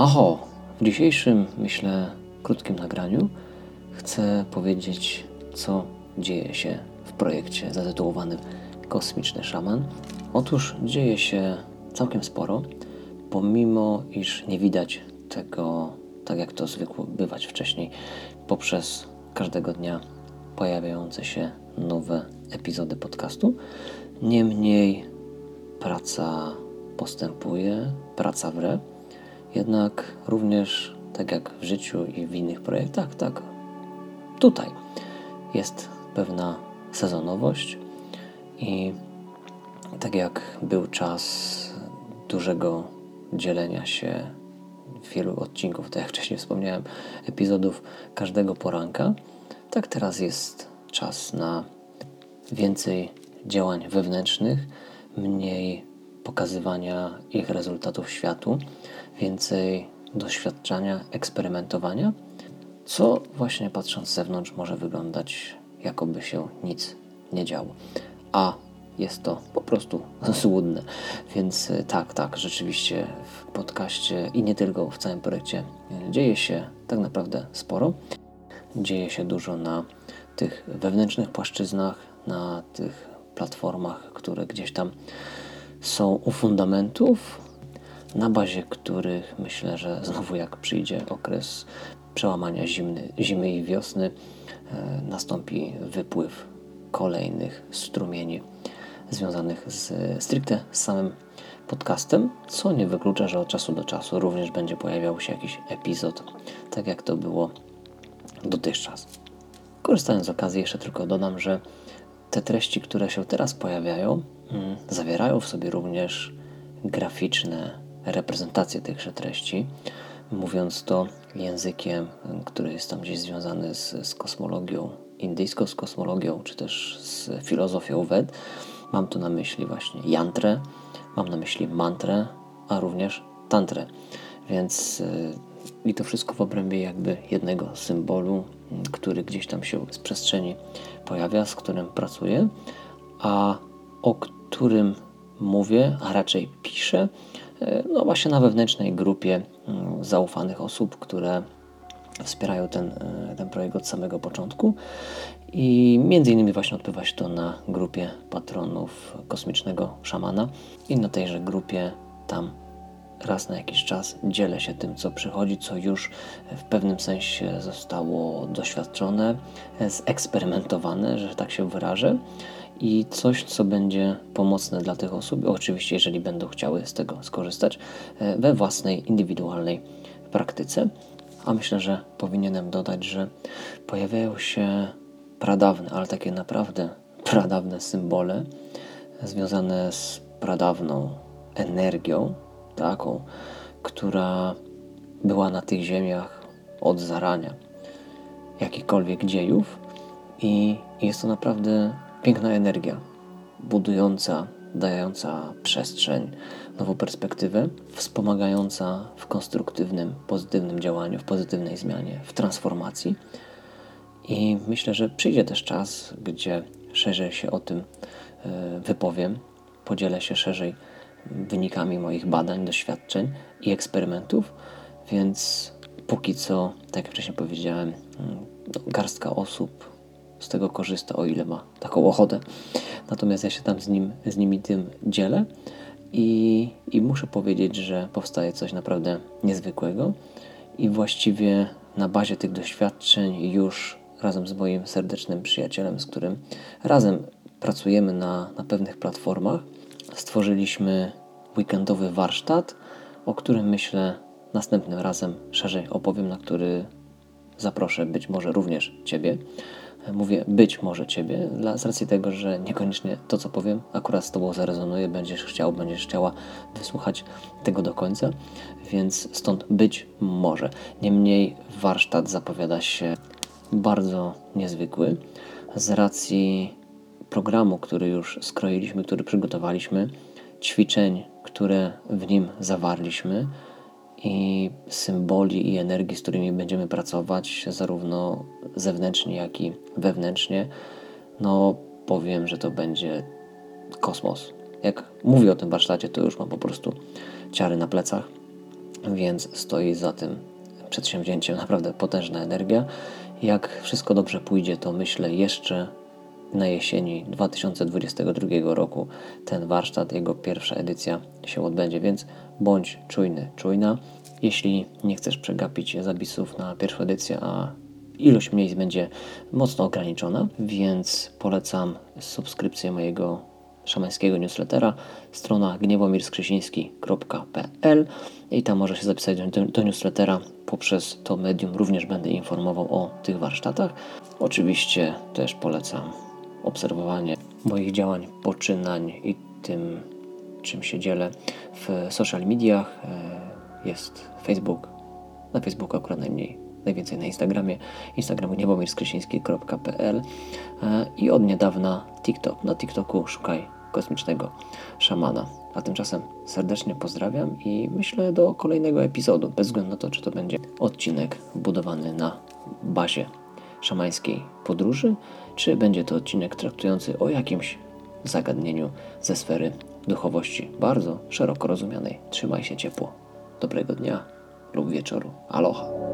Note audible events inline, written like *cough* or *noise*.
Aho, w dzisiejszym, myślę, krótkim nagraniu chcę powiedzieć, co dzieje się w projekcie zatytułowanym Kosmiczny Szaman. Otóż dzieje się całkiem sporo, pomimo iż nie widać tego, tak jak to zwykło bywać wcześniej, poprzez każdego dnia pojawiające się nowe epizody podcastu. Niemniej praca postępuje, praca wre. Jednak również, tak jak w życiu i w innych projektach, tak. Tutaj jest pewna sezonowość i tak jak był czas dużego dzielenia się wielu odcinków, tak jak wcześniej wspomniałem, epizodów każdego poranka, tak teraz jest czas na więcej działań wewnętrznych, mniej pokazywania ich rezultatów światu, więcej doświadczania, eksperymentowania, co właśnie patrząc z zewnątrz może wyglądać jakoby się nic nie działo. A jest to po prostu *laughs* złudne. Więc e, tak, tak, rzeczywiście w podcaście i nie tylko w całym projekcie dzieje się tak naprawdę sporo. Dzieje się dużo na tych wewnętrznych płaszczyznach, na tych platformach, które gdzieś tam są u fundamentów, na bazie których myślę, że znowu jak przyjdzie okres przełamania zimny, zimy i wiosny, e, nastąpi wypływ kolejnych strumieni związanych z, stricte z samym podcastem, co nie wyklucza, że od czasu do czasu również będzie pojawiał się jakiś epizod, tak jak to było dotychczas. Korzystając z okazji, jeszcze tylko dodam, że te treści, które się teraz pojawiają, zawierają w sobie również graficzne reprezentacje tychże treści. Mówiąc to językiem, który jest tam gdzieś związany z, z kosmologią indyjską, z kosmologią, czy też z filozofią Ved, mam tu na myśli właśnie jantrę, mam na myśli mantrę, a również tantrę. Więc y, i to wszystko w obrębie jakby jednego symbolu, który gdzieś tam się z przestrzeni pojawia, z którym pracuję, a o którym mówię, a raczej piszę, e, no właśnie na wewnętrznej grupie mm, zaufanych osób, które wspierają ten, e, ten projekt od samego początku. I między innymi właśnie odbywa się to na grupie patronów kosmicznego szamana. I na tejże grupie tam raz na jakiś czas dzielę się tym, co przychodzi, co już w pewnym sensie zostało doświadczone, zeksperymentowane, że tak się wyrażę, i coś, co będzie pomocne dla tych osób, oczywiście, jeżeli będą chciały z tego skorzystać, e, we własnej, indywidualnej praktyce. A myślę, że powinienem dodać, że pojawiają się pradawne, ale takie naprawdę pradawne symbole związane z pradawną energią, taką, która była na tych ziemiach od zarania jakichkolwiek dziejów i jest to naprawdę piękna energia, budująca, dająca przestrzeń, nową perspektywę, wspomagająca w konstruktywnym, pozytywnym działaniu, w pozytywnej zmianie, w transformacji. I myślę, że przyjdzie też czas, gdzie szerzej się o tym e, wypowiem, podzielę się szerzej wynikami moich badań, doświadczeń i eksperymentów, więc póki co, tak jak wcześniej powiedziałem, mm, no, garstka osób z tego korzysta, o ile ma taką ochotę. Natomiast ja się tam z, nim, z nimi tym dzielę i, i muszę powiedzieć, że powstaje coś naprawdę niezwykłego i właściwie na bazie tych doświadczeń już razem z moim serdecznym przyjacielem, z którym razem pracujemy na, na pewnych platformach, stworzyliśmy weekendowy warsztat, o którym myślę następnym razem szerzej opowiem, na który zaproszę być może również Ciebie. Mówię być może Ciebie, dla, z racji tego, że niekoniecznie to, co powiem, akurat z Tobą zarezonuje, będziesz chciał, będziesz chciała wysłuchać tego do końca, więc stąd być może. Niemniej warsztat zapowiada się bardzo niezwykły z racji programu, który już skroiliśmy, który przygotowaliśmy, ćwiczeń, które w nim zawarliśmy i symboli i energii, z którymi będziemy pracować, zarówno zewnętrznie, jak i wewnętrznie, no powiem, że to będzie kosmos. Jak mówię o tym warsztacie, to już mam po prostu ciary na plecach. więc stoi za tym przedsięwzięciem *laughs* naprawdę potężna energia. Jak wszystko dobrze pójdzie, to myślę jeszcze na jesieni 2022 roku ten warsztat, jego pierwsza edycja się odbędzie, więc bądź czujny, czujna. Jeśli nie chcesz przegapić zapisów na pierwszą edycję, a ilość miejsc będzie mocno ograniczona, więc polecam subskrypcję mojego szamańskiego newslettera, strona gniewomirskrzysiński.pl i tam może się zapisać do, do newslettera. Poprzez to medium również będę informował o tych warsztatach. Oczywiście też polecam obserwowanie moich działań, poczynań i tym, czym się dzielę w social mediach. E, jest Facebook, na Facebooku akurat najmniej, najwięcej na Instagramie, Instagramu niebomirskrysiński.pl e, i od niedawna TikTok. Na TikToku szukaj kosmicznego szamana. A tymczasem serdecznie pozdrawiam i myślę do kolejnego epizodu, bez względu na to, czy to będzie odcinek budowany na bazie szamańskiej podróży, czy będzie to odcinek traktujący o jakimś zagadnieniu ze sfery duchowości, bardzo szeroko rozumianej. Trzymaj się ciepło. Dobrego dnia lub wieczoru. Aloha.